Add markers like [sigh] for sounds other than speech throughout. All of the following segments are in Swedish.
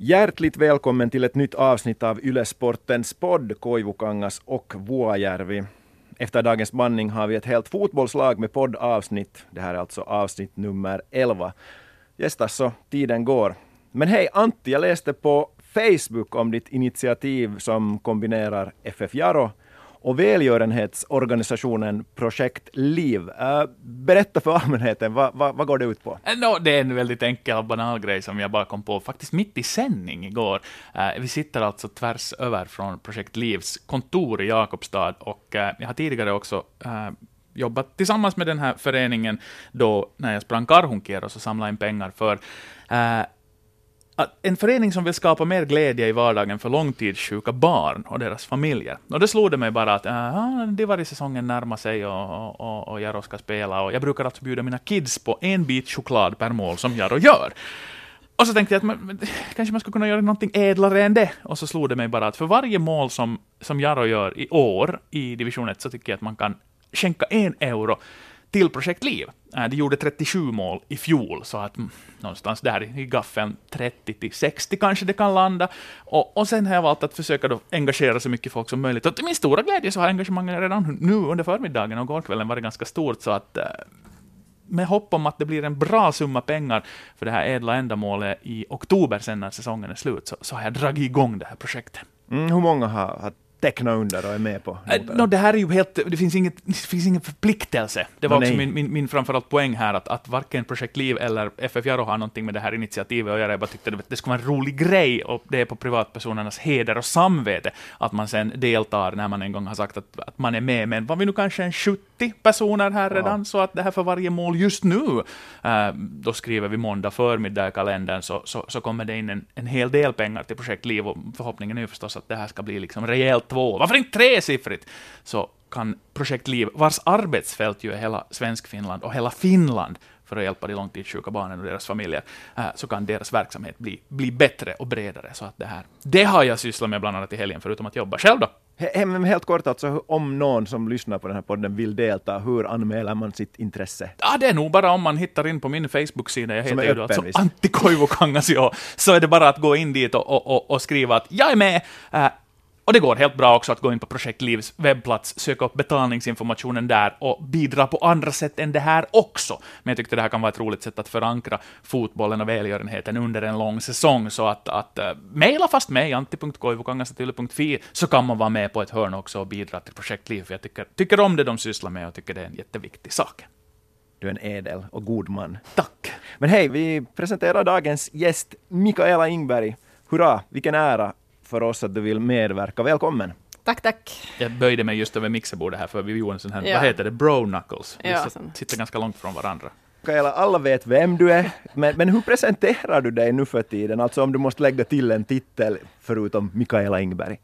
Hjärtligt välkommen till ett nytt avsnitt av Ylesportens podd Koivukangas och Vuojärvi. Efter dagens bandning har vi ett helt fotbollslag med poddavsnitt. Det här är alltså avsnitt nummer 11. Gästas så tiden går. Men hej Antti, jag läste på Facebook om ditt initiativ som kombinerar FF Jaro och välgörenhetsorganisationen Projekt Liv. Eh, berätta för allmänheten, vad, vad, vad, går det ut på? Eh, no, det är en väldigt enkel och banal grej som jag bara kom på faktiskt mitt i sändning igår. Eh, vi sitter alltså tvärs över från Projekt Livs kontor i Jakobstad och jag har tidigare också jobbat tillsammans med den här föreningen då när jag sprang Karhunkier och så samlade in pengar för en förening som vill skapa mer glädje i vardagen för långtidssjuka barn och deras familjer. Och det slog det mig bara att äh, Divari-säsongen närmar sig och, och, och Jaro ska spela och jag brukar alltså bjuda mina kids på en bit choklad per mål som Jaro gör. Och så tänkte jag att man, kanske man skulle kunna göra någonting ädlare än det. Och så slog det mig bara att för varje mål som, som Jaro gör i år i division 1 så tycker jag att man kan skänka en euro till Projekt Liv. Det eh, de gjorde 37 mål i fjol, så att mm, någonstans där i gaffeln 30 till 60 kanske det kan landa. Och, och sen har jag valt att försöka då engagera så mycket folk som möjligt. Och till min stora glädje så har engagemanget redan nu under förmiddagen och gårkvällen varit ganska stort, så att eh, med hopp om att det blir en bra summa pengar för det här ädla ändamålet i oktober sen när säsongen är slut, så, så har jag dragit igång det här projektet. Mm, hur många har, har teckna under och är med på? Äh, no, det här är ju helt, det finns, inget, det finns ingen förpliktelse. Det var no, också min, min, min framförallt poäng här, att, att varken Projekt Liv eller FF Jaro har någonting med det här initiativet att göra. Jag bara tyckte det, det skulle vara en rolig grej, och det är på privatpersonernas heder och samvete, att man sen deltar när man en gång har sagt att, att man är med. Men var vi nu kanske en 70 personer här redan, ja. så att det här för varje mål just nu, äh, då skriver vi måndag förmiddag i kalendern, så, så, så kommer det in en, en hel del pengar till Projekt Liv, och förhoppningen är ju förstås att det här ska bli liksom rejält två, varför inte tresiffrigt, så kan Projekt Liv, vars arbetsfält ju är hela Svenskfinland och hela Finland, för att hjälpa de långtidssjuka barnen och deras familjer, äh, så kan deras verksamhet bli, bli bättre och bredare. Så att det här, det har jag sysslat med bland annat i helgen, förutom att jobba själv då. Helt kort alltså, om någon som lyssnar på den här podden vill delta, hur anmäler man sitt intresse? Ja, det är nog bara om man hittar in på min Facebook-sida, jag heter ju alltså Antti Koivukangas, så är det bara att gå in dit och, och, och, och skriva att jag är med, äh, och det går helt bra också att gå in på Projekt Livs webbplats, söka upp betalningsinformationen där och bidra på andra sätt än det här också. Men jag tyckte det här kan vara ett roligt sätt att förankra fotbollen och välgörenheten under en lång säsong, så att, att uh, mejla fast mig, antti.koivukangasatylle.fi, så kan man vara med på ett hörn också och bidra till Projekt Liv, för jag tycker, tycker om det de sysslar med och tycker det är en jätteviktig sak. Du är en ädel och god man. Tack! Men hej, vi presenterar dagens gäst Mikaela Ingberg. Hurra, vilken ära för oss att du vill medverka. Välkommen! Tack, tack. Jag böjde mig just över mixerbordet här för vi gjorde en sån här, ja. vad heter det, bro-knuckles. Vi ja, sitter ganska långt från varandra. Alla vet vem du är, men, men hur presenterar du dig nu för tiden? Alltså om du måste lägga till en titel förutom Mikaela Ingberg.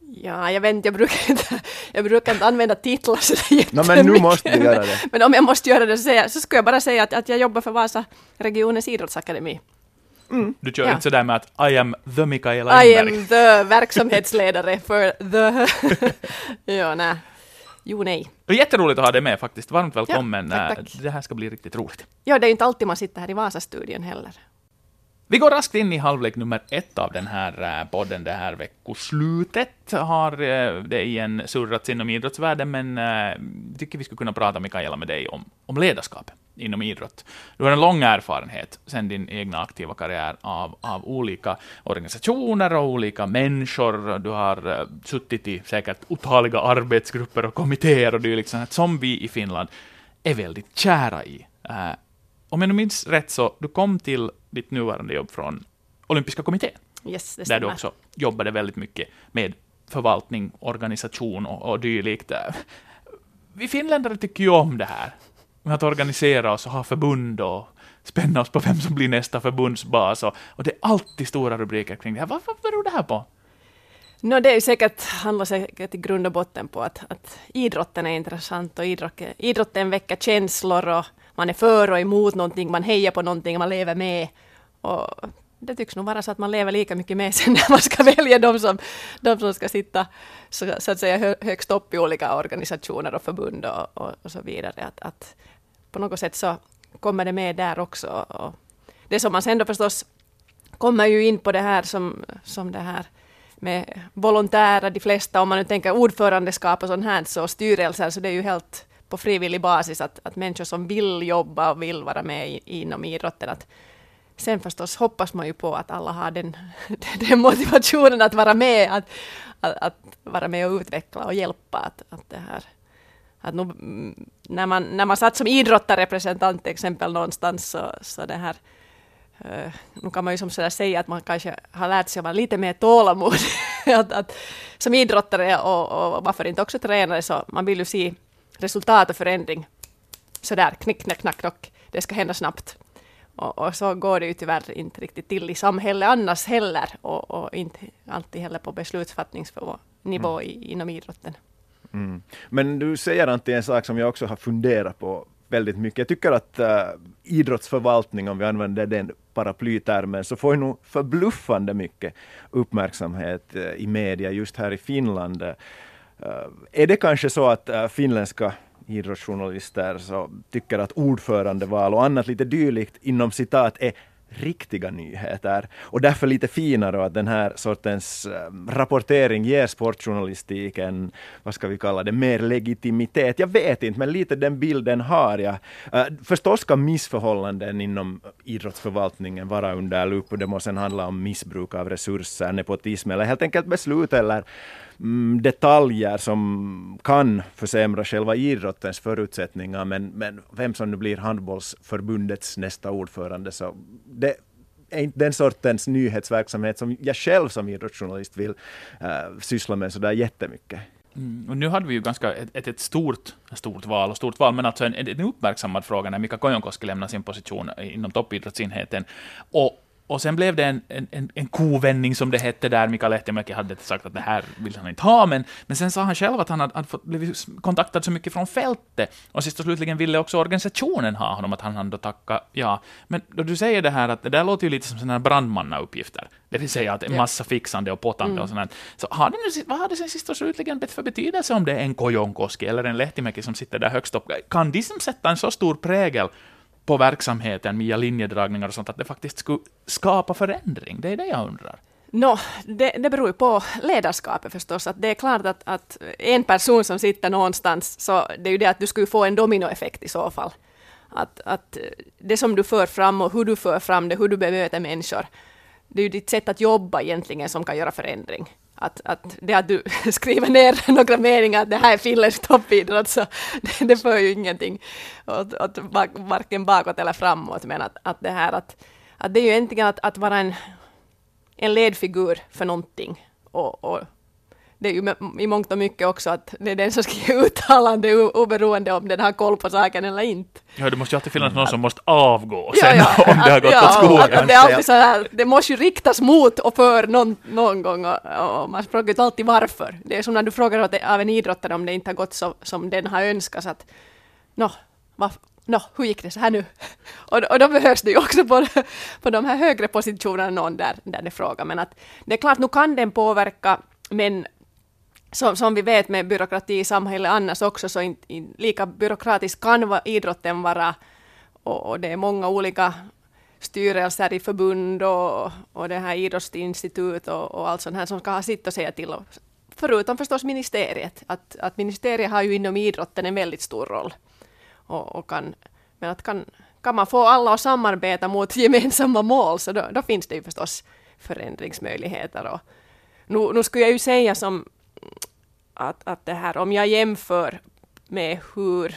Ja, jag vet inte, jag brukar inte, jag brukar inte använda titlar så jättemycket. No, men nu måste du göra det. men om jag måste göra det så, så skulle jag bara säga att, att jag jobbar för Vasa regionens idrottsakademi. Mm. Du kör ja. inte sådär med att I am the Mikaela I am the verksamhetsledare för the... [laughs] ja, nej. Jo, nej. Det är jätteroligt att ha dig med faktiskt. Varmt välkommen. Ja, tack, tack. Det här ska bli riktigt roligt. Ja, det är inte alltid man sitter här i Vasastudion heller. Vi går raskt in i halvlek nummer ett av den här eh, podden. Det här veckoslutet har eh, det igen surrats inom idrottsvärlden, men jag eh, tycker vi skulle kunna prata, Mikaela, med dig om, om ledarskap inom idrott. Du har en lång erfarenhet sedan din egna aktiva karriär av, av olika organisationer och olika människor. Du har uh, suttit i säkert otaliga arbetsgrupper och kommittéer och dylikt, som vi i Finland är väldigt kära i. Uh, om jag nu minns rätt så du kom till ditt nuvarande jobb från Olympiska kommittén. Yes, där du också jobbade väldigt mycket med förvaltning, organisation och, och dylikt. Vi finländare tycker ju om det här med att organisera oss och ha förbund och spänna oss på vem som blir nästa förbundsbas. Och, och det är alltid stora rubriker kring det här. Vad, vad beror det här på? No, det är säkert, handlar säkert i grund och botten på att, att idrotten är intressant och idrott, idrotten väcker känslor och man är för och emot någonting, man hejar på någonting, man lever med. Och det tycks nog vara så att man lever lika mycket med [laughs] sen när man ska välja de som, de som ska sitta så, så att säga högst upp i olika organisationer och förbund och, och, och så vidare. Att, att på något sätt så kommer det med där också. Och det som man sen då förstås kommer ju in på det här som, som det här med volontärer, de flesta, om man nu tänker ordförandeskap och sånt här, så styrelser, så det är ju helt på frivillig basis att, att människor som vill jobba och vill vara med i, inom idrotten, att sen förstås hoppas man ju på att alla har den, [laughs] den motivationen att vara med, att, att, att, vara med och utveckla och hjälpa. Att, att det här, att nu, när, man, när man satt som idrottarrepresentant till exempel någonstans så, så det här Uh, nu kan man ju som sådär säga att man kanske har lärt sig att vara lite mer tålamod. [laughs] att, att, som idrottare och, och varför inte också tränare så man vill ju se resultat och förändring sådär knick, knack, knack, knock. Det ska hända snabbt. Och, och, så går det ju tyvärr inte riktigt till i samhället annars heller och, och inte alltid heller på beslutsfattningsnivå mm. inom idrotten. Mm. Men du säger Antti en sak som jag också har funderat på väldigt mycket. Jag tycker att uh, idrottsförvaltning, om vi använder den paraplytermen, så får ju nog förbluffande mycket uppmärksamhet uh, i media just här i Finland. Uh, är det kanske så att uh, finländska idrottsjournalister så tycker att ordförandeval och annat lite dylikt inom citat är riktiga nyheter. Och därför lite finare att den här sortens ehm, rapportering ger sportjournalistiken, vad ska vi kalla det, mer legitimitet. Jag vet inte, men lite den bilden har jag. Eh, förstås ska missförhållanden inom idrottsförvaltningen vara under lupp och det måste handla om missbruk av resurser, nepotism eller helt enkelt beslut eller mm, detaljer som kan försämra själva idrottens förutsättningar. Men, men vem som nu blir handbollsförbundets nästa ordförande, så det är inte den sortens nyhetsverksamhet som jag själv som idrottsjournalist vill äh, syssla med så där jättemycket. Mm. Och nu hade vi ju ganska ett, ett, stort, stort val, och stort val, men alltså en, en uppmärksammad fråga när Mika Kojonkoski lämnade sin position inom toppidrottsenheten. Och och sen blev det en, en, en kovändning, som det hette där. Mikael Lehtimäki hade sagt att det här vill han inte ha, men, men sen sa han själv att han hade, hade fått, blivit kontaktad så mycket från fältet. Och sist och slutligen ville också organisationen ha honom, att han hade tacka ja. Men då du säger det här, att det där låter ju lite som sådana brandmannauppgifter. Det vill säga att en massa fixande och pottande mm. och sånt. Så har det nu, vad har det sen sist och slutligen för betydelse om det är en Kojonkoski eller en Lehtimäki som sitter där högst upp? Kan de som sätta en så stor prägel på verksamheten via linjedragningar och sånt, att det faktiskt skulle skapa förändring? Det är det jag undrar. No, det, det beror ju på ledarskapet förstås. Att det är klart att, att en person som sitter någonstans, så det är ju det att du skulle få en dominoeffekt i så fall. Att, att det som du för fram och hur du för fram det, hur du bemöter människor, det är ju ditt sätt att jobba egentligen som kan göra förändring att, att det att du [laughs] skriver ner [laughs] några meningar att det här är finländsk toppidrott, så alltså, [laughs] det, det för ju ingenting åt, åt varken bakåt eller framåt. Men att, att det här att, att det är ju egentligen att, att vara en, en ledfigur för någonting och, och det är ju i mångt och mycket också att det är den som ska [laughs] ge uttalande oberoende om den har koll på saken eller inte. Ja, det måste ju alltid finnas någon som måste avgå sen ja, ja. om det har gått ja, åt skogen. Det är alltid så här, det måste ju riktas mot och för någon, någon gång och, och man frågar ju alltid varför. Det är som när du frågar av en idrottare om det inte har gått så, som den har önskat, att nå, va, nå, hur gick det så här nu? [laughs] och, och då behövs det ju också på, [laughs] på de här högre positionerna någon där, där det frågar. Men att det är klart, nu kan den påverka, men som, som vi vet med byråkrati i samhället annars också, så in, in, lika byråkratisk kan va, idrotten vara. Och, och, det är många olika styrelser i förbund och, och det här idrottsinstitut och, och allt sånt här som ska ha sitt att säga till. om. Förutom förstås ministeriet. Att, att ministeriet har ju inom idrotten en väldigt stor roll. Och, och kan, men att kan, kan man få alla att samarbeta mot [laughs] gemensamma mål så då, då finns det ju förstås förändringsmöjligheter. Och nu, nu skulle jag ju säga som att, att det här, om jag jämför med hur,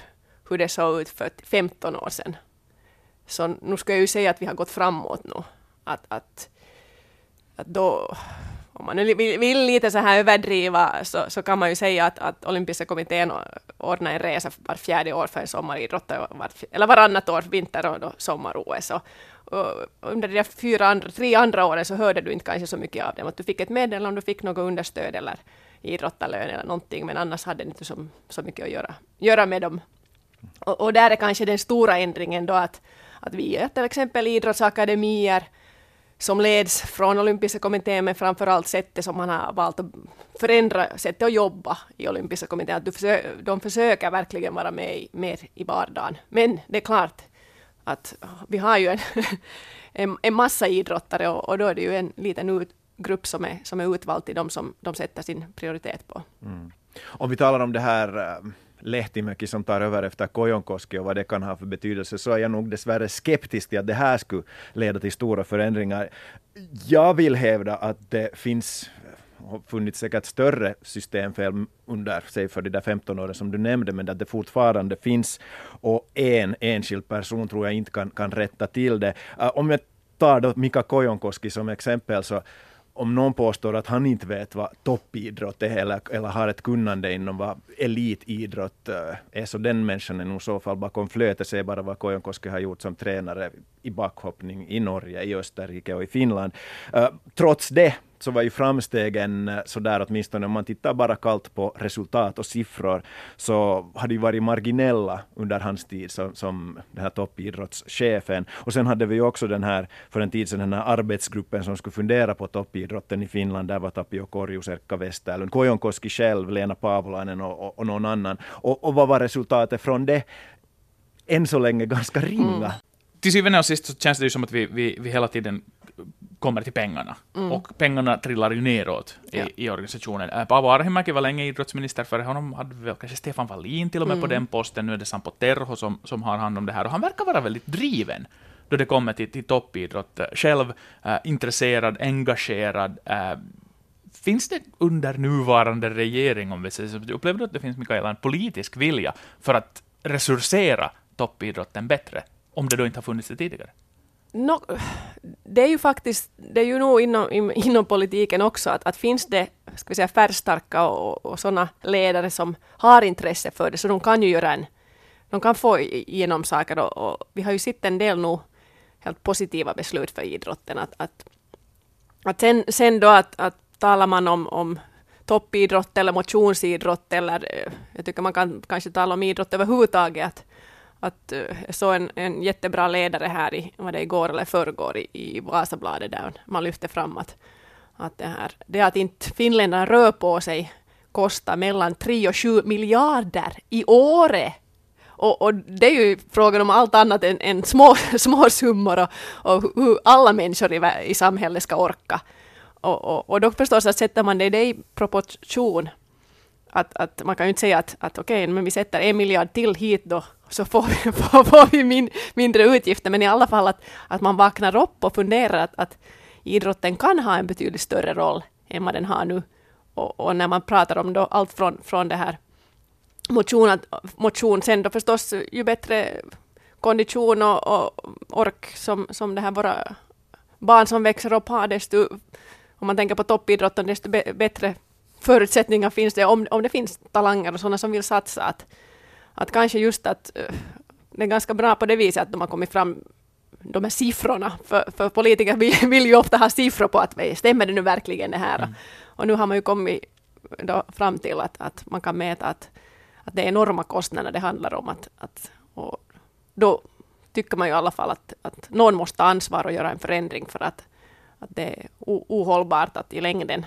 hur det såg ut för 15 år sedan, så nu ska jag ju säga att vi har gått framåt nu. Att, att, att då, om man vill, vill lite så här överdriva, så, så kan man ju säga att, att olympiska kommittén ordnar en resa var fjärde år för en sommaridrott, eller varannat år vinter och sommar-OS. Och, och under de fyra andra, tre andra åren så hörde du inte kanske så mycket av dem, att du fick ett meddelande om du fick något understöd eller idrottarlön eller någonting, men annars hade det inte så, så mycket att göra, göra med dem. Och, och, där är kanske den stora ändringen då att, att vi är till exempel idrottsakademier som leds från olympiska kommittén, men framför allt sättet som man har valt att förändra sättet att jobba i olympiska kommittén. Att försöker, de försöker verkligen vara med i, mer i vardagen. Men det är klart att vi har ju en [laughs] en, en massa idrottare och, och då är det ju en liten ut, grupp som är, som är utvald till de som de sätter sin prioritet på. Mm. Om vi talar om det här eh, Lehtimäki som tar över efter Kojonkoski och vad det kan ha för betydelse, så är jag nog dessvärre skeptisk till att det här skulle leda till stora förändringar. Jag vill hävda att det finns eh, har funnits säkert större systemfel under, säg för de där 15 åren som du nämnde, men att det fortfarande finns och en enskild person tror jag inte kan, kan rätta till det. Eh, om jag tar då Mika Kojonkoski som exempel, så om någon påstår att han inte vet vad toppidrott är eller, eller har ett kunnande inom vad elitidrott eh, är, så den människan är nog i så fall bakom flötet. Se bara vad Kojonkoski har gjort som tränare i backhoppning i Norge, i Österrike och i Finland. Uh, trots det så var ju framstegen eh, sådär åtminstone om man tittar bara kallt på resultat och siffror så hade ju varit marginella under hans tid som, som den här toppidrottschefen. Och sen hade vi ju också den här, för en tid sedan, den här arbetsgruppen som skulle fundera på toppidrotten i Finland. Där var Tapio Korjus, Erkka Westerlund, Kojonkoski själv, Lena Pavolainen och, och, och någon annan. Och, och vad var resultatet från det? Än så länge ganska ringa. Mm. Till syvende och sist så känns det ju som att vi, vi, vi hela tiden kommer till pengarna. Mm. Och pengarna trillar ju neråt i, ja. i organisationen. Äh, Paavo Arhimäki var länge idrottsminister, för honom hade väl kanske Stefan Wallin till och med mm. på den posten. Nu är det Sampo Terho som, som har hand om det här, och han verkar vara väldigt driven då det kommer till, till toppidrott. Själv äh, intresserad, engagerad. Äh, finns det under nuvarande regering, om vi säger så, upplever du att det finns, Mikaela, en politisk vilja för att resursera toppidrotten bättre, om det då inte har funnits det tidigare? No, det är ju faktiskt, det är ju nog inom, inom politiken också, att, att finns det ska vi säga, färgstarka och, och sådana ledare som har intresse för det, så de kan ju göra en, de kan få igenom saker och, och vi har ju sett en del nog helt positiva beslut för idrotten. Att, att, att sen, sen då att, att talar man om, om toppidrott eller motionsidrott eller eh, jag tycker man kan kanske tala om idrott överhuvudtaget, att, eh, jag såg en, en jättebra ledare här i, var det igår eller förrgår i, i Vasabladet där man lyfte fram att, att det här, det att inte finländarna rör på sig kostar mellan 3 och 7 miljarder i året. Och, och, det är ju frågan om allt annat än, än små, [laughs] små summor och, och hur alla människor i, i samhället ska orka. Och, och, och då förstås att sätter man det i proportion att, att man kan ju inte säga att, att okej, okay, men vi sätter en miljard till hit då så får vi, [laughs] får, får vi min, mindre utgifter, men i alla fall att, att man vaknar upp och funderar att, att idrotten kan ha en betydligt större roll än vad den har nu. Och, och när man pratar om då allt från, från det här motion, att, motion, sen då förstås ju bättre kondition och, och ork som, som det här våra barn som växer upp har, desto, om man tänker på toppidrotten, desto bättre förutsättningar finns det, om, om det finns talanger och sådana som vill satsa. Att, att kanske just att uh, det är ganska bra på det viset att de har kommit fram de här siffrorna, för, för politiker vill, [laughs] vill ju ofta ha siffror på att stämmer det nu verkligen det här? Mm. Och nu har man ju kommit då fram till att, att man kan mäta att, att det är enorma kostnader det handlar om. Att, att, och då tycker man ju i alla fall att, att någon måste ta ansvar och göra en förändring för att, att det är ohållbart att i längden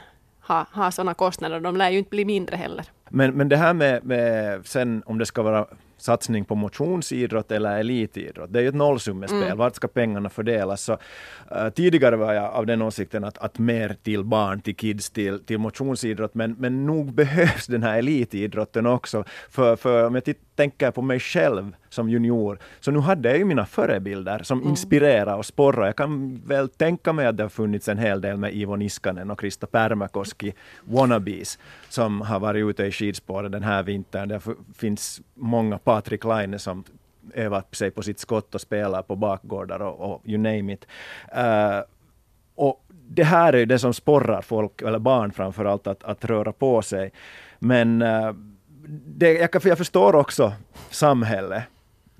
ha, ha sådana kostnader. De lär ju inte bli mindre heller. Men, men det här med, med sen om det ska vara satsning på motionsidrott eller elitidrott. Det är ju ett nollsummespel. Mm. Vart ska pengarna fördelas? Så, uh, tidigare var jag av den åsikten att, att mer till barn, till kids, till, till motionsidrott. Men, men nog behövs den här elitidrotten också. För, för om jag tänker på mig själv som junior, så nu hade jag ju mina förebilder som mm. inspirerar och sporrar. Jag kan väl tänka mig att det har funnits en hel del med Ivo Niskanen och Krista Pärmäkoski, wannabes, som har varit ute i skidspåret den här vintern. Det finns många Patrik Laine som övat sig på sitt skott och spelar på bakgårdar och, och you name it. Uh, och det här är det som sporrar folk, eller barn framförallt, att, att röra på sig. Men uh, det, jag, jag förstår också samhället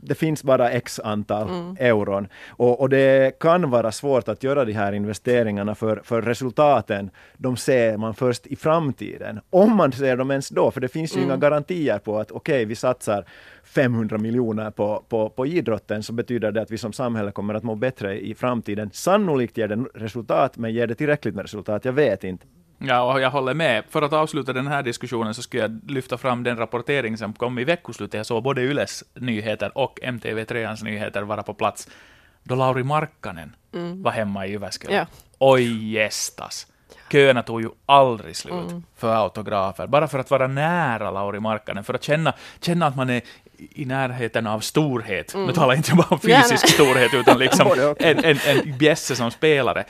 det finns bara x antal mm. euron. Och, och, det kan vara svårt att göra de här investeringarna för, för resultaten, de ser man först i framtiden. Om man ser dem ens då, för det finns ju mm. inga garantier på att okej, okay, vi satsar 500 miljoner på, på, på idrotten, så betyder det att vi som samhälle kommer att må bättre i framtiden. Sannolikt ger det resultat, men ger det tillräckligt med resultat? Jag vet inte. Ja, och jag håller med. För att avsluta den här diskussionen så skulle jag lyfta fram den rapportering som kom i veckoslutet. Jag såg både Yles nyheter och MTV3ans nyheter vara på plats. då Lauri Markkanen var hemma i Jyväskylä. Ja. Oj gästas! Köerna tog ju aldrig slut för autografer, bara för att vara nära Lauri Markkanen, för att känna, känna att man är i närheten av storhet. Nu talar jag inte bara om Nej, fysisk nej. storhet, utan liksom [laughs] en, en, en bjässe som spelare.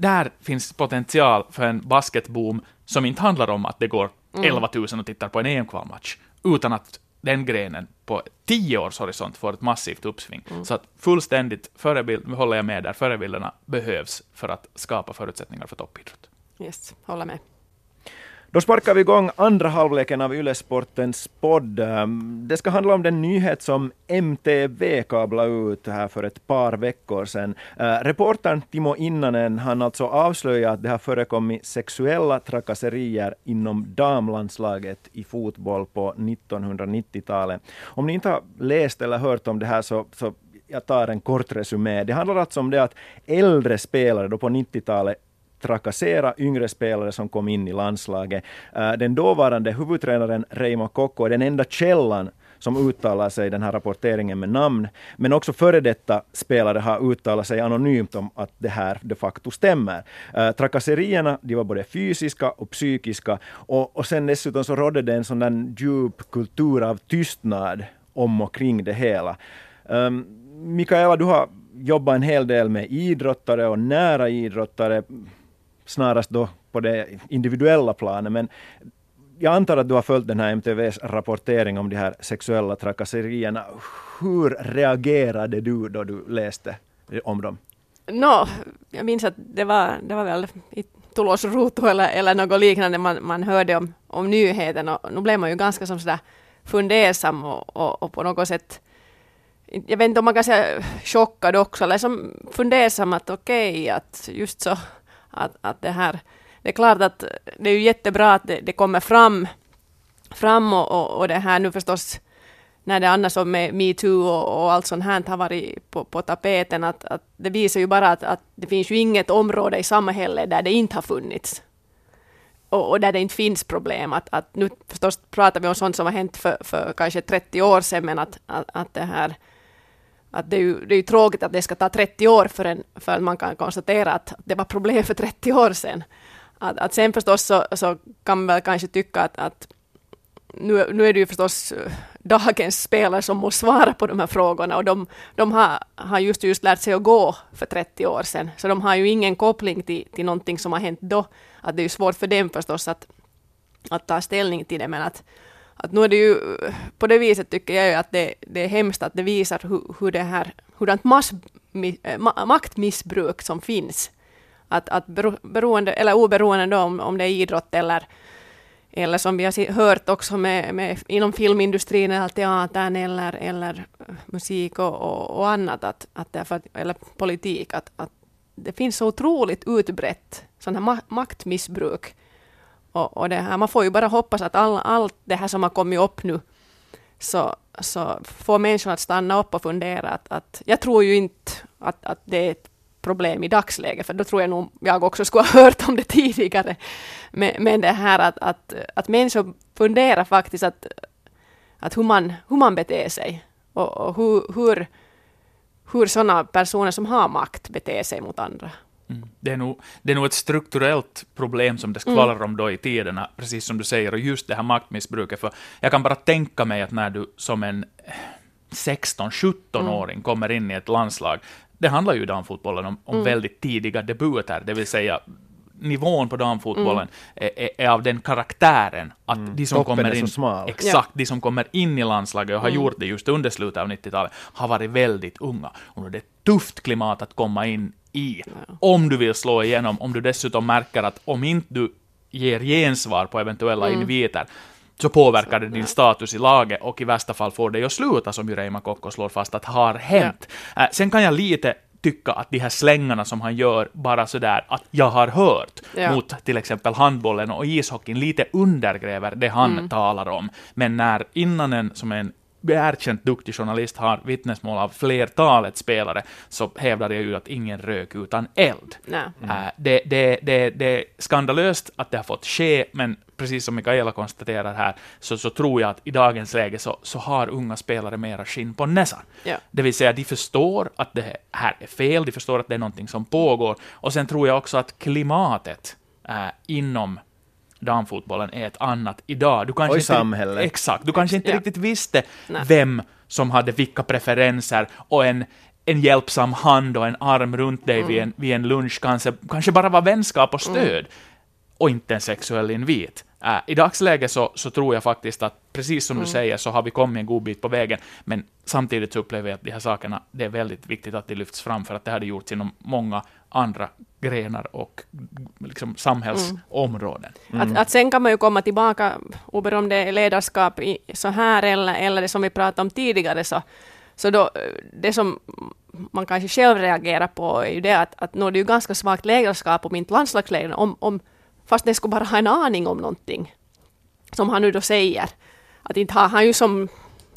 Där finns potential för en basketboom som inte handlar om att det går 11 000 och tittar på en EM-kvalmatch, utan att den grenen på tio års horisont får ett massivt uppsving. Så att fullständigt förebild, håller jag med där, förebilderna behövs för att skapa förutsättningar för toppidrott. Yes, håller med. Då sparkar vi igång andra halvleken av Ylesportens podd. Ehm, det ska handla om den nyhet som MTV kablade ut här för ett par veckor sedan. Ehm, reportern Timo Innanen han alltså avslöjat att det har förekommit sexuella trakasserier inom damlandslaget i fotboll på 1990-talet. Om ni inte har läst eller hört om det här så, så jag tar en kort resumé. Det handlar alltså om det att äldre spelare då på 90-talet trakassera yngre spelare som kom in i landslaget. Eh, den dåvarande huvudtränaren Reimo Kokko är den enda källan som uttalar sig i den här rapporteringen med namn. Men också före detta spelare har uttalat sig anonymt om att det här de facto stämmer. Uh, Trakasserierna de var både fysiska och psykiska och, och sen dessutom så rådde det en sån där djup kultur av tystnad om och kring det hela. Um, Mikaela, du har jobbat en hel del med idrottare och nära idrottare, snarast då på det individuella planet, men jag antar att du har följt den här MTVs rapportering om de här sexuella trakasserierna. Hur reagerade du då du läste om dem? Nå, jag minns att det var, det var väl i Tulos Ruutu eller, eller något liknande man, man hörde om, om nyheten och nu blev man ju ganska som sådär fundersam och, och, och på något sätt jag vet inte om man kan säga chockad också, eller som fundersam att okej, att just så att, att det här, det är klart att det är ju jättebra att det, det kommer fram, fram och, och, och det här nu förstås när det annars som med metoo och, och allt sånt här har varit på, på tapeten, att, att det visar ju bara att, att det finns ju inget område i samhället där det inte har funnits. Och, och där det inte finns problem. Att, att nu förstås pratar vi om sånt som har hänt för, för kanske 30 år sedan, men att, att, att det här att det, är ju, det är ju tråkigt att det ska ta 30 år för, en, för att man kan konstatera att det var problem för 30 år sedan. Att, att sen förstås så, så kan man väl kanske tycka att, att nu, nu är det ju förstås eh, dagens spelare som måste svara på de här frågorna och de, de har, har just, just lärt sig att gå för 30 år sedan. Så de har ju ingen koppling till, till någonting som har hänt då. Att det är ju svårt för dem förstås att, att ta ställning till det men att, att nu är det ju på det viset tycker jag ju att det, det är hemskt att det visar hur, hur det här, hurdant mass, mi- eh, ma, maktmissbruk som finns. Att, att beroende, eller oberoende då om, om det är idrott eller, eller som vi har hört också med, med, inom filmindustrin eller teatern eller, eller eh, musik och, och, och annat, att, att därför, eller politik, att, att det finns så otroligt utbrett sån här ma- maktmissbruk. Och, och det här, man får ju bara hoppas att all, allt det här som har kommit upp nu så, så får människor att stanna upp och fundera. Att, att, jag tror ju inte att, att det är ett problem i dagsläget, för då tror jag nog jag också skulle ha [laughs] hört om det tidigare. Men, men det här att, att, att människor funderar faktiskt att, att hur, man, hur man beter sig och, och hur, hur, hur sådana personer som har makt beter sig mot andra. Mm. Det, är nog, det är nog ett strukturellt problem som det skvallrar om då i tiderna, precis som du säger, och just det här maktmissbruket. För jag kan bara tänka mig att när du som en 16-17-åring kommer in i ett landslag, det handlar ju i damfotbollen om, om väldigt tidiga debuter, det vill säga nivån på damfotbollen är, är, är av den karaktären att de som kommer in, exakt, de som kommer in i landslaget och har gjort det just under slutet av 90-talet, har varit väldigt unga. Och nu är det ett tufft klimat att komma in i, om du vill slå igenom, om du dessutom märker att om inte du ger gensvar på eventuella inviter, så påverkar det din status i laget och i värsta fall får det att sluta, som ju Reima Kokko slår fast att har hänt. Eh, sen kan jag lite tycka att de här slängarna som han gör bara sådär att jag har hört Ja. mot till exempel handbollen och ishockeyn lite undergräver det han talar om. Men när innan en som en erkänt duktig journalist har vittnesmål av flertalet spelare, så hävdar jag ju att ingen rök utan eld. Äh, det, det, det, det är skandalöst att det har fått ske, men precis som Mikaela konstaterar här, så, så tror jag att i dagens läge så, så har unga spelare mera skinn på näsan. Ja. Det vill säga, de förstår att det här är fel, de förstår att det är någonting som pågår, och sen tror jag också att klimatet äh, inom damfotbollen är ett annat idag. Du kanske Och i inte, samhället. Exakt. Du kanske inte Ja. riktigt visste Nej. vem som hade vilka preferenser och en, en hjälpsam hand och en arm runt dig vid, en, vid en lunch kanske, kanske bara var vänskap och stöd och inte en sexuell invit. Äh, I dagsläget så, så tror jag faktiskt att, precis som du säger, så har vi kommit en god bit på vägen, men samtidigt så upplever jag att de här sakerna, det är väldigt viktigt att de lyfts fram, för att det hade gjorts inom många andra grenar och liksom, samhällsområden. Att, att sen kan man ju komma tillbaka, oberoende om det är ledarskap i, så här eller, eller det som vi pratade om tidigare, så, så då, det som man kanske själv reagerar på är ju det att, att nu är det ju ganska svagt ledarskap om inte landslagsledaren, om, om, fast den skulle bara ha en aning om någonting, som han nu då säger. Att inte har han ju som,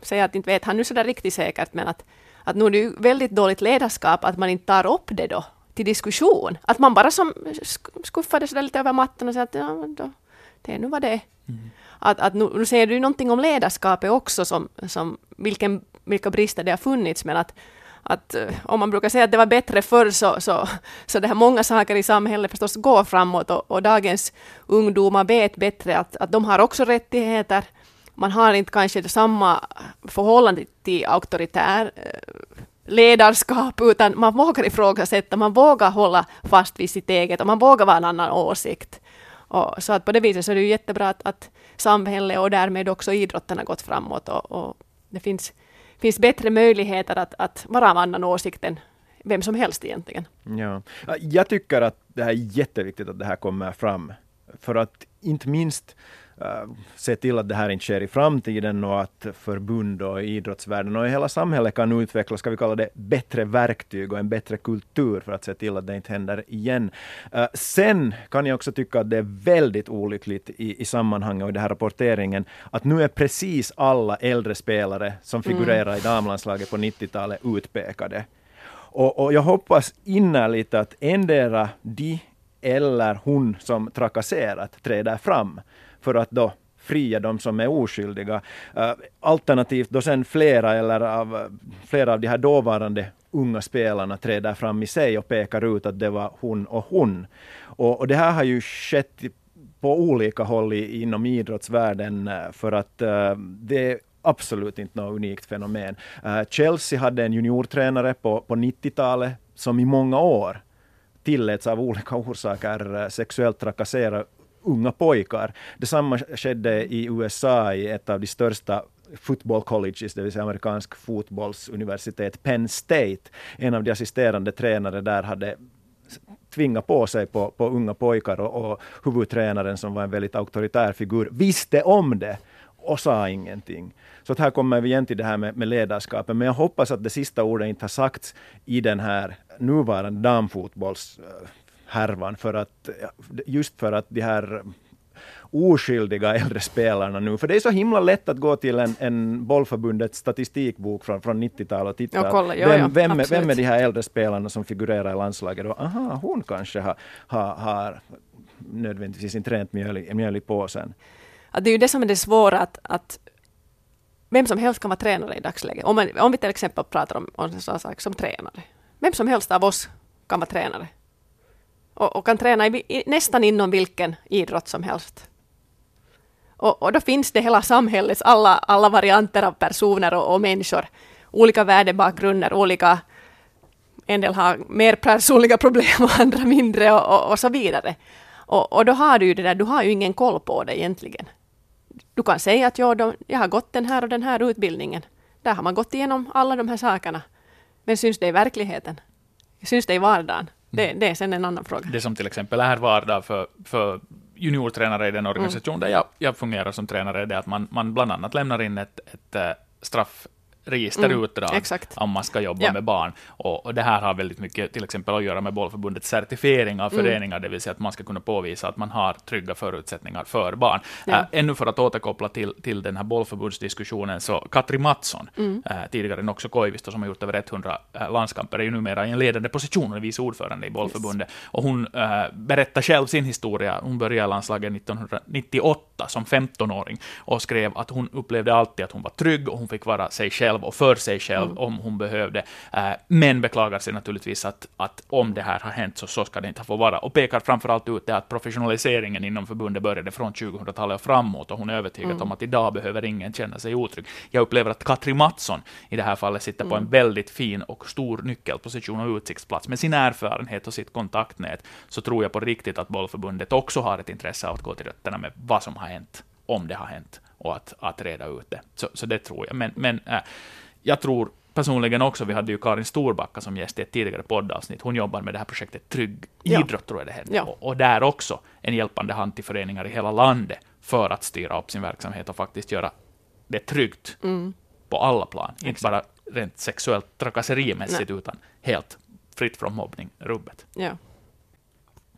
säger att inte vet han nu sådär riktigt säkert, men att, att nu är det ju väldigt dåligt ledarskap att man inte tar upp det då till diskussion. Att man bara som sk- skuffar det sådär lite över mattan och säger att ja, då, det är nu vad det är. Att, att nu, nu säger du någonting om ledarskapet också, som, som vilken, vilka brister det har funnits, men att, att eh, om man brukar säga att det var bättre förr så, så, så det här många saker i samhället förstås går framåt och, och dagens ungdomar vet bättre att, att de har också rättigheter. Man har inte kanske samma förhållande till auktoritär eh, ledarskap, utan man vågar ifrågasätta, man vågar hålla fast vid sitt eget och man vågar vara en annan åsikt. Och, så att på det viset så är det ju jättebra att, att samhället och därmed också idrotten har gått framåt och, och det finns, finns bättre möjligheter att, att vara av annan åsikt än vem som helst egentligen. Ja. Jag tycker att det här är jätteviktigt att det här kommer fram. För att inte minst se till att det här inte sker i framtiden och att förbund och idrottsvärlden och hela samhället kan utveckla, ska vi kalla det, bättre verktyg och en bättre kultur för att se till att det inte händer igen. Uh, sen kan jag också tycka att det är väldigt olyckligt i, i sammanhanget och i den här rapporteringen att nu är precis alla äldre spelare som figurerar i damlandslaget på 90-talet utpekade. Och, och jag hoppas innerligt att endera de eller hon som trakasserat träder fram för att då fria de som är oskyldiga. Eh, alternativt då sen flera eller av, flera av de här dåvarande unga spelarna träder fram i sig och pekar ut att det var hon och hon. Och, och det här har ju skett på olika håll i, inom idrottsvärlden eh, för att eh, det är absolut inte något unikt fenomen. Chelsea hade en juniortränare på, på 90-talet som i många år tilläts av olika orsaker sexuellt trakassera unga pojkar. Detsamma skedde i USA i ett av de största football colleges, det vill säga amerikansk fotbollsuniversitet, Penn State. En av de assisterande tränare där hade tvingat på sig på, på unga pojkar och, och huvudtränaren som var en väldigt auktoritär figur visste om det och sa ingenting. Så att här kommer vi igen till det här med, med ledarskapet. Men jag hoppas att det sista ordet inte har sagts i den här nuvarande damfotbolls... Eh, damfotbollshärvan. För att, just för att de här oskyldiga äldre spelarna nu. För det är så himla lätt att gå till en, en bollförbundets statistikbok från, från 90-talet och titta. Ja, kolla, ja, vem, ja, vem, är, vem är de här äldre spelarna som figurerar i landslaget? Och, aha, hon kanske har, har, har nödvändigtvis inte rent mjöl mjöl i påsen. Att det är ju det som är det svåra, att, att vem som helst kan vara tränare i dagsläget. Om, man, om vi till exempel pratar om, om en sån sak som tränare. Vem som helst av oss kan vara tränare. Och, och kan träna i, i, nästan inom vilken idrott som helst. Och, och då finns det hela samhällets alla, alla varianter av personer och, och människor. Olika värdebakgrunder, olika... En del har mer personliga [laughs] problem och andra mindre och, och, och så vidare. Och, och då har du ju det där, du har ju ingen koll på det egentligen. Du kan säga att ja, de, jag har gått den här och den här utbildningen. Där har man gått igenom alla de här sakerna. Men syns det i verkligheten? Syns det i vardagen? Det, det är sen en annan fråga. Det som till exempel är vardag för, för juniortränare i den organisation där jag, jag fungerar som tränare, är det att man, man bland annat lämnar in ett, ett eh, straff registerutdrag Mm, exakt. om man ska jobba Ja. med barn. Och, och det här har väldigt mycket till exempel att göra med Bollförbundets certifiering av Mm. föreningar, det vill säga att man ska kunna påvisa att man har trygga förutsättningar för barn. Ja. Äh, ännu för att återkoppla till, till den här bollförbundsdiskussionen, så Katri Mattsson, Mm. äh, tidigare Noxo Koivisto, som har gjort över 100 äh, landskamper, är ju numera i en ledande position och vice ordförande i bollförbundet. Och hon äh, berättar själv sin historia. Hon började i landslaget 1998 som 15-åring och skrev att hon upplevde alltid att hon var trygg och hon fick vara sig själv och för sig själv Mm. om hon behövde. Äh, men beklagar sig naturligtvis att, att om det här har hänt så, så ska det inte få vara. Och pekar framförallt ut det att professionaliseringen inom förbundet började från 2000-talet och framåt och hon är övertygad Mm. om att idag behöver ingen känna sig otrygg. Jag upplever att Katri Mattsson i det här fallet sitter på Mm. en väldigt fin och stor nyckelposition och utsiktsplats. Med sin erfarenhet och sitt kontaktnät så tror jag på riktigt att bollförbundet också har ett intresse av att gå till rötterna med vad som har hänt, om det har hänt, och att, att reda ut det. Så, så det tror jag. Men, men äh, jag tror personligen också, vi hade ju Karin Storbacka som gäst i ett tidigare poddavsnitt, hon jobbar med det här projektet Trygg Ja. idrott, tror jag det heter. Ja. Och, och där också en hjälpande hand till föreningar i hela landet för att styra upp sin verksamhet och faktiskt göra det tryggt Mm. på alla plan. Inte Exakt. bara rent sexuellt trakasserimässigt, utan helt fritt från mobbning, rubbet. Ja.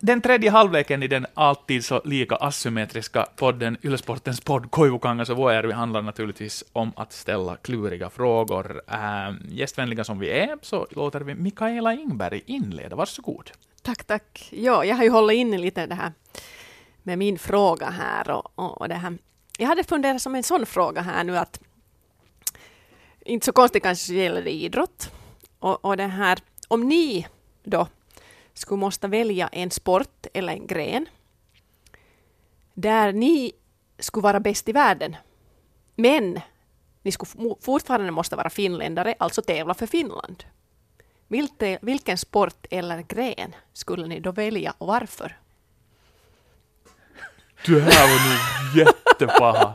Den tredje halvleken i den alltid så lika asymmetriska podden Ylesportens podd Koivukangas och Vuojärvi handlar naturligtvis om att ställa kluriga frågor. Äh, gästvänliga som vi är så låter vi Mikaela Ingberg inleda. Varsågod. Tack, tack. Ja, jag har ju hållit inne lite det här med min fråga här och, och, och det här. Jag hade funderat som en sån fråga här nu att inte så konstigt kanske gäller det idrott och, och det här om ni då skulle måste välja en sport eller en gren där ni skulle vara bäst i världen men ni skulle fortfarande måste vara finländare, alltså tävla för Finland. Vilte, vilken sport eller gren skulle ni då välja och varför? Det här var nog jättepaha.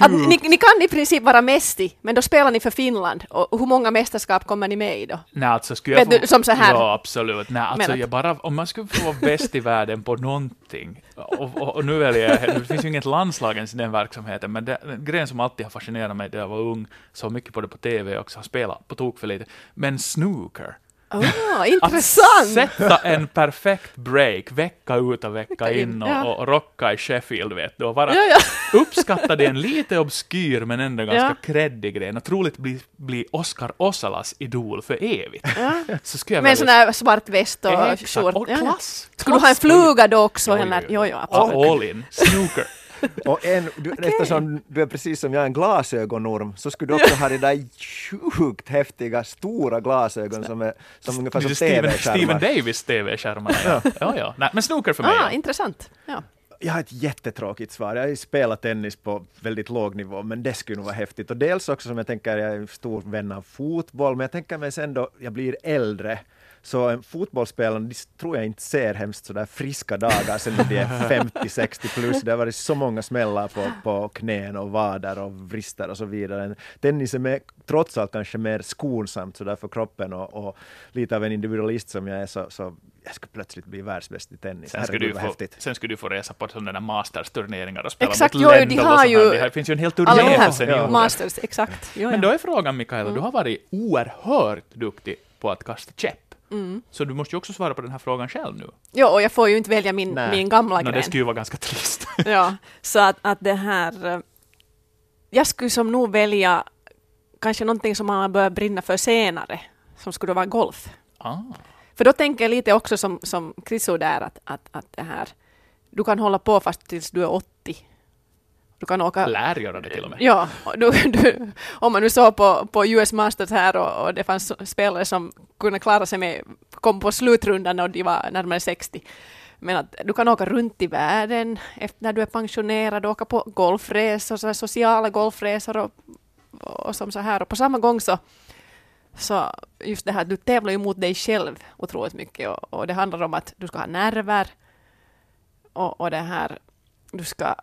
Att ni, ni kan i princip vara mest i, men då spelar ni för Finland. Och hur många mästerskap kommer ni med i då? Nej, alltså skulle jag få... du, som så här. Ja, absolut. Nej, alltså jag bara, om man skulle få vara bäst i världen på någonting, och, och, och nu väljer jag, det finns ju inget landslag ens i den verksamheten, men det, en gren som alltid har fascinerat mig när jag var ung, så mycket på det på TV också, har spelat på tok för lite, men snooker. Oh, Att intressant! sätta en perfekt break vecka ut och vecka in, och, ja. och rocka i Sheffield, vet du, och vara Ja, ja. [laughs] uppskatta det en lite obskyr men ändå ganska Ja. kreddig grej. Och troligt bli, bli Oscar Ossalas idol för evigt. [laughs] Så skulle jag Med en sån här svart väst och Exakt, skjort. och klass. Skulle du ha en fluga då också? Jo, jo, jo. jo, absolut. All in. Snooker. Och en, du, eftersom du är precis som jag en glasögonorm så skulle du också ha de där sjukt häftiga stora glasögon som är som ungefär som Lite Steven, TV-skärmar. Davis TV-skärmar. Ja. ja, ja. Nej, men snooker för mig. Ah, ja. intressant. Ja. Jag har ett jättetråkigt svar. Jag har ju spelat tennis på väldigt låg nivå, men det skulle nog vara häftigt. Och dels också som jag tänker, jag är en stor vän av fotboll, men jag tänker mig sen då jag blir äldre, så en fotbollsspelare, de tror jag inte ser hemskt sådär friska dagar sen när de är [laughs] 50-60 plus. Det har varit så många smällar på, på knän och vader och vrister och så vidare. Tennis är mer, trots allt kanske mer skonsamt sådär för kroppen och, och lite av en individualist som jag är så, så jag skulle plötsligt bli världsbäst i tennis. Sen skulle, du få, häftigt. sen skulle du få resa på sådana där masters-turneringar och spela Exakt, mot jo, de har sånt ju. Det finns ju en hel de för här seniorer. masters, exakt. Jo, Men då är frågan, Mikaela, du har varit oerhört duktig på att kasta käpp. Mm. Så du måste ju också svara på den här frågan själv nu. Jo, och jag får ju inte välja min, Nej. min gamla Nå, det gren. skulle ju vara ganska trist. [laughs] Ja, så att, att det här... eh, Jag skulle som nog välja kanske någonting som man har börjat brinna för senare, som skulle vara golf. ah. För då tänker jag lite också som, som Chriso där, att, att, att det här... Du kan hålla på fast tills du är 80. Du kan åka... Lär göra det till och med. Ja, och du, du, om man nu såg på, på US Masters här och, och det fanns spelare som kunde klara sig med, kom på slutrundan och de var närmare 60. Men att du kan åka runt i världen efter, när du är pensionerad, åka på golfresor, så sociala golfresor och, och som så här. Och på samma gång så, så just det här, du tävlar ju mot dig själv otroligt mycket och, och det handlar om att du ska ha nerver och, och det här, du ska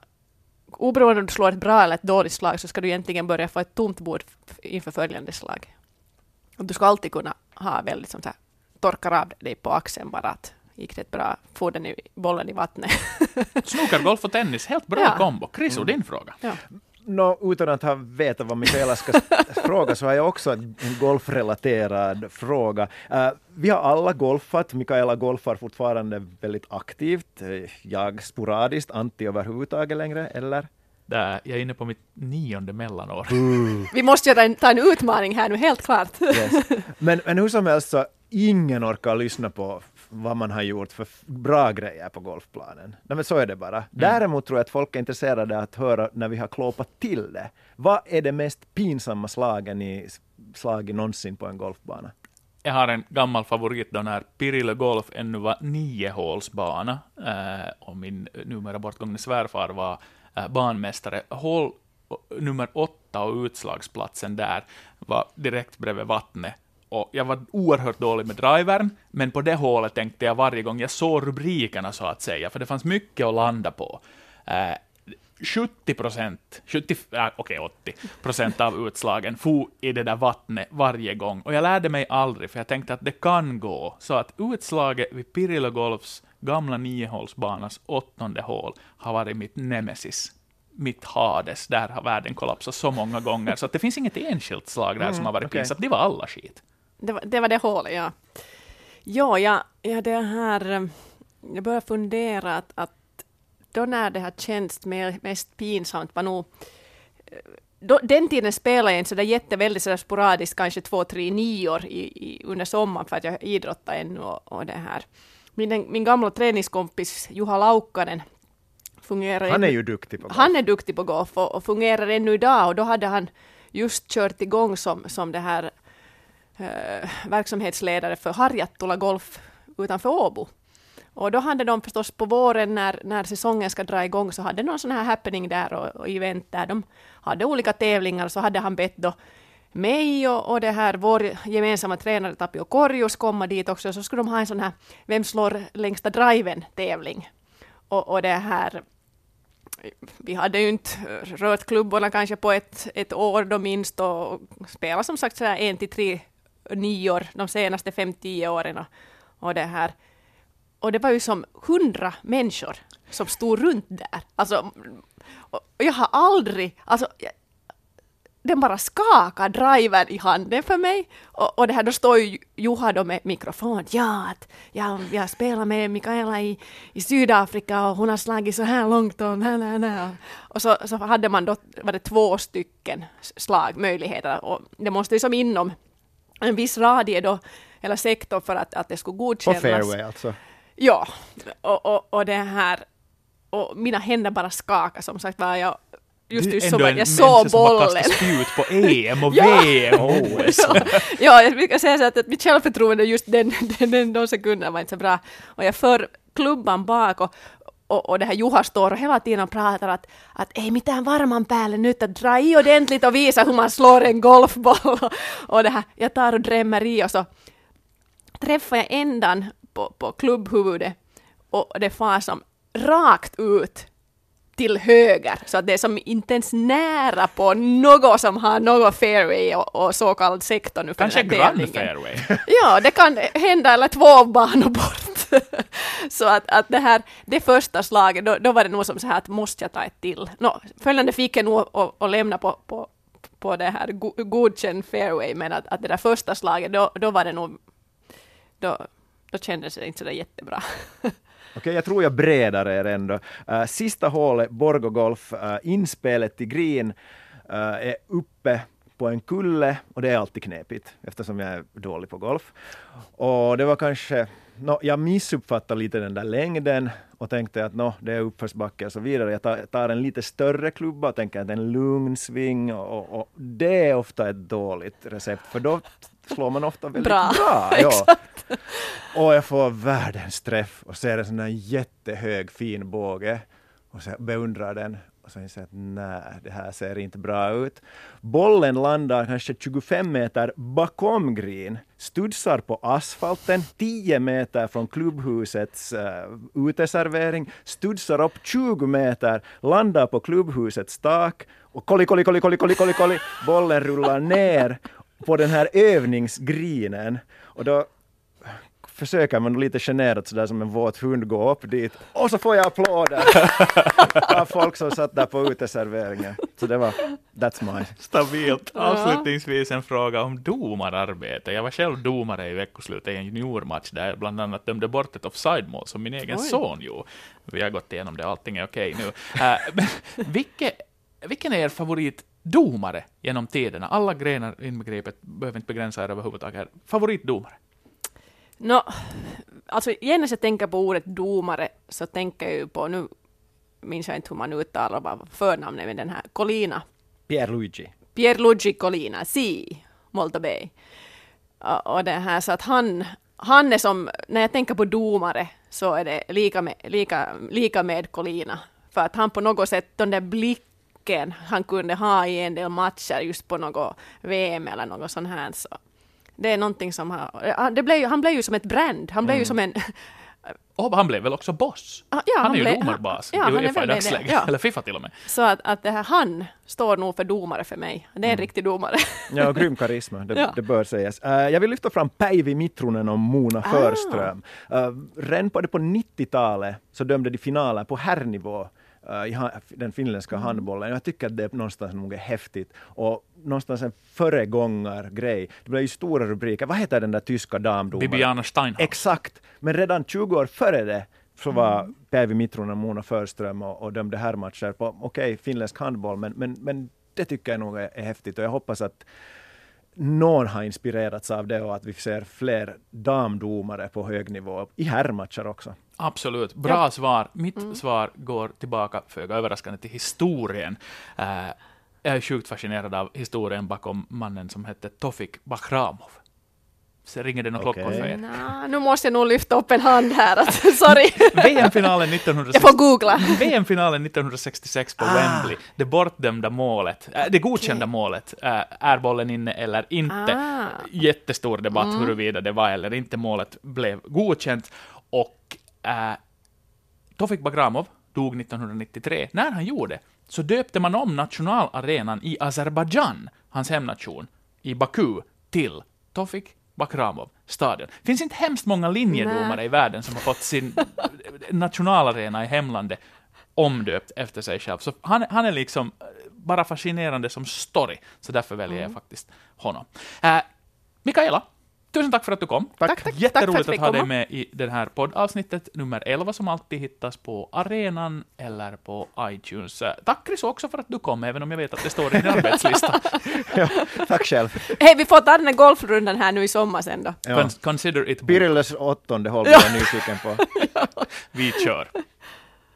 oberoende om du slår ett bra eller ett dåligt slag så ska du egentligen börja få ett tomt bord inför följande slag. Och du ska alltid kunna ha väldigt sånt här, torkar av dig på axeln bara att gick det bra, får den i, bollen i vattnet. [laughs] Snooker, golf och tennis, helt bra Ja. kombo. Chriso, din fråga. ja. No, utan att ha vetat vad Mikaela ska [laughs] fråga så har jag också en golfrelaterad fråga. Uh, vi har alla golfat, Mikaela golfar fortfarande väldigt aktivt, jag sporadiskt, Antti överhuvudtaget längre, eller? Där, jag är inne på mitt nionde mellanår. Vi måste göra en, ta en utmaning här nu, helt klart. Yes. Men, men hur som helst så, ingen orkar lyssna på vad man har gjort för bra grejer på golfplanen. Nej, men så är det bara. Mm. Däremot tror jag att folk är intresserade av att höra när vi har klåpat till det. Vad är det mest pinsamma slagen i slaget någonsin på en golfbana? Jag har en gammal favorit då när Pirilö Golf ännu var niohålsbana eh, och min numera bortgångne svärfar var eh, banmästare. Hål nummer åtta och utslagsplatsen där var direkt bredvid vattnet och jag var oerhört dålig med drivern, men på det hålet tänkte jag varje gång jag såg rubrikerna så att säga, för det fanns mycket att landa på. Eh, 70 procent, 70, äh, okej okay, 80 procent av utslagen for i det där vattnet varje gång. Och jag lärde mig aldrig, för jag tänkte att det kan gå. Så att utslaget vid Pirilö Golfs gamla niohålsbanas åttonde hål har varit mitt nemesis mitt Hades, där har världen kollapsat så många gånger, så att det finns inget enskilt slag där mm, som har varit okay. pinsamt, det var alla skit. Det var det, var det hålet, ja. Ja, ja, ja, det här... Eh, jag börjar fundera att, att då när det har känts mest pinsamt var nog... Eh, då, den tiden spelade jag inte sådär jätteväldigt sådär sporadiskt, kanske två, tre, nio år i, i, under sommaren för att jag idrottade ännu och, och det här. Min, min gamla träningskompis Juha Laukkanen fungerar... Han är ju duktig på golf. Han är duktig på golf och, och fungerar ännu idag och då hade han just kört igång som, som det här eh, verksamhetsledare för Harjattula Golf utanför Åbo. Och då hade de förstås på våren när, när säsongen ska dra igång så hade någon sån här happening där och, och event där de hade olika tävlingar så hade han bett då mig och, och det här vår gemensamma tränare Tapio Korjus komma dit också så skulle de ha en sån här Vem slår längsta driven tävling. Och, och det här vi hade ju inte rört klubborna kanske på ett, ett år då minst och spelat som sagt så här en till tre nior de senaste fem, tio åren. Och, det här. Och det var ju som hundra människor som stod runt där. Alltså, jag har aldrig, alltså, den bara skakar drivern i handen för mig. Och, och det här, då står ju Juha då med mikrofon. Ja, att jag, jag spelar med Mikaela i, i Sydafrika och hon har slagit så här långt och nä, nä, nä. Och så, så hade man då, var det två stycken slagmöjligheter och det måste ju som inom en viss radie då, eller sektor för att, att det skulle godkännas. På fairway alltså? Ja, och, och, och det här, och mina händer bara skakade som sagt var. Jag, just just som att jag såg bollen. Du spjut på [laughs] EM och VM och OS. ja, ja, jag brukar säga så att, att mitt självförtroende just den, [laughs] den, den, de sekunderna var inte så bra. Och jag för klubban bak och, och, och det här Juha står och hela tiden pratar att, att ei mitään varman päälle nyt, att dra i ordentligt och visa hur man slår en golfboll. och det här, jag tar och drämmer i och så träffar jag ändan på, på klubbhuvudet och det far som rakt ut till höger, så att det är som inte ens nära på något som har något fairway och, och så kallad sektor nu för Kanske grann fairway? ja, det kan hända, eller två banor bort. [laughs] så att, att det här, det första slaget, då, då var det nog som så här att måste jag ta ett till. No, följande fick jag nog att lämna på, på, på det här godkänd fairway, men att, att det där första slaget, då, då var det nog, då, då kändes det inte så där jättebra. [laughs] Okej, jag tror jag bredar er ändå. Uh, sista hålet, Borgogolf, uh, eh, inspelet till green uh, är uppe på en kulle och det är alltid knepigt eftersom jag är dålig på golf. Och det var kanske, no, jag missuppfattade lite den där längden och tänkte att no, det är uppförsbacke och så vidare. Jag tar, tar, en lite större klubba och tänker att en lugn sving och, och, det är ofta ett dåligt recept för då slår man ofta väldigt bra. bra [laughs] ja. Och jag får världens träff och ser en sån här jättehög fin båge och så beundrar den och så inser jag att nej, det här ser inte bra ut. Bollen landar kanske 25 meter bakom green, studsar på asfalten 10 meter från klubbhusets uh, uteservering, studsar upp 20 meter, landar på klubbhusets tak och kolli, kolli, kolli, kolli, kolli, kolli, kolli, bollen rullar ner på den här övningsgrinen och då försöker man lite generat sådär som en våt hund gå upp dit och så får jag applåder [laughs] av folk som satt där på uteserveringen. Så det var, that's my. Stabilt. Avslutningsvis en fråga om domararbete. Jag var själv domare i veckoslutet i en juniormatch där jag bland annat dömde bort ett offside-mål som min egen Oj. son gjorde. Vi har gått igenom det, allting är okej nu. Uh, men [laughs] vilke, vilken är er favoritdomare genom tiderna? Alla grenar inbegripet, behöver inte begränsa er överhuvudtaget. Favoritdomare? Nå, alltså genast jag tänker på ordet domare så tänker jag ju på, nu minns jag inte hur man uttalar bara förnamnet med den här, Colina. Pierluigi. Pierluigi Colina, si, molto bene. Och, och det här, så att han, han är som, när jag tänker på domare så är det lika med, lika, lika med Colina. För att han på något sätt, den där blicken han kunde ha i en del matcher just på något VM eller något sånt här. Så det är någonting som har, ja, det blev, han blev ju som ett brand, han blev ju som en, Och han blev väl också boss? Ah, ja, han är ju domarbas ja, han i är Uefa i dagsläget, ja. eller Fifa till och med. så att, att det här, han står nog för domare för mig. Det är en riktig domare. [laughs] Ja, och grym karisma, det, Ja. det bör sägas. Eh, jag vill lyfta fram Päivi Mitrunen och Mona Ah. Förström. Uh, redan på det på 90-talet så dömde de finaler på herrnivå eh, i ha- den finländska Mm. handbollen. Jag tycker att det någonstans nog är häftigt och någonstans en föregångargrej. Det blev ju stora rubriker. Vad heter den där tyska damdomaren? Bibiana Steinhaus. Exakt, men redan 20 år före det så var Mm. Päivi Mitrunen och Mona Förström och, och dömde herrmatcher på, okej, finländsk handboll, men, men, men det tycker jag nog är, är häftigt och jag hoppas att någon har inspirerats av det och att vi ser fler damdomare på hög nivå i herrmatcher också. Absolut. Bra svar. Mitt Mm. svar går tillbaka, föga överraskande, till historien. Eh, jag är sjukt fascinerad av historien bakom mannen som hette Tofik Bakramov. Så ringer det några Okej. klockor för er. Nå, nu måste jag nog lyfta upp en hand här. Att, [laughs] sorry, VM-finalen [laughs] jag 1960 får googla. VM-finalen 1966 på Ah. Wembley, det bortdömda målet, äh, det godkända målet, äh, är bollen inne eller inte? Ah. Jättestor debatt huruvida det var eller inte målet blev godkänt. Och äh, Tofik Bagramov dog 1993. När han gjorde så döpte man om nationalarenan i Azerbajdzjan, hans hemnation, i Baku, till Tofik Bakramov stadion. Det finns inte hemskt många linjedomare Nej. i världen som har fått sin nationalarena i hemlandet omdöpt efter sig själv. Så han, han är liksom eh, bara fascinerande som story, så därför väljer jag faktiskt honom. Äh, Mikaela, tusen tack för att du kom. Tack. Tack, tack. Jätteroligt Tack för att ha dig med i det här poddavsnittet, nummer 11, som alltid hittas på arenan eller på iTunes. Tack Chris också för att du kom, även om jag vet att det står i din [laughs] arbetslista. Ja, tack själv. Hej, vi får ta den här golfrundan här nu i sommar sen då. Ja. Con- Consider it. Pirilles åttonde håll jag nyfiken på. Vi kör. [laughs]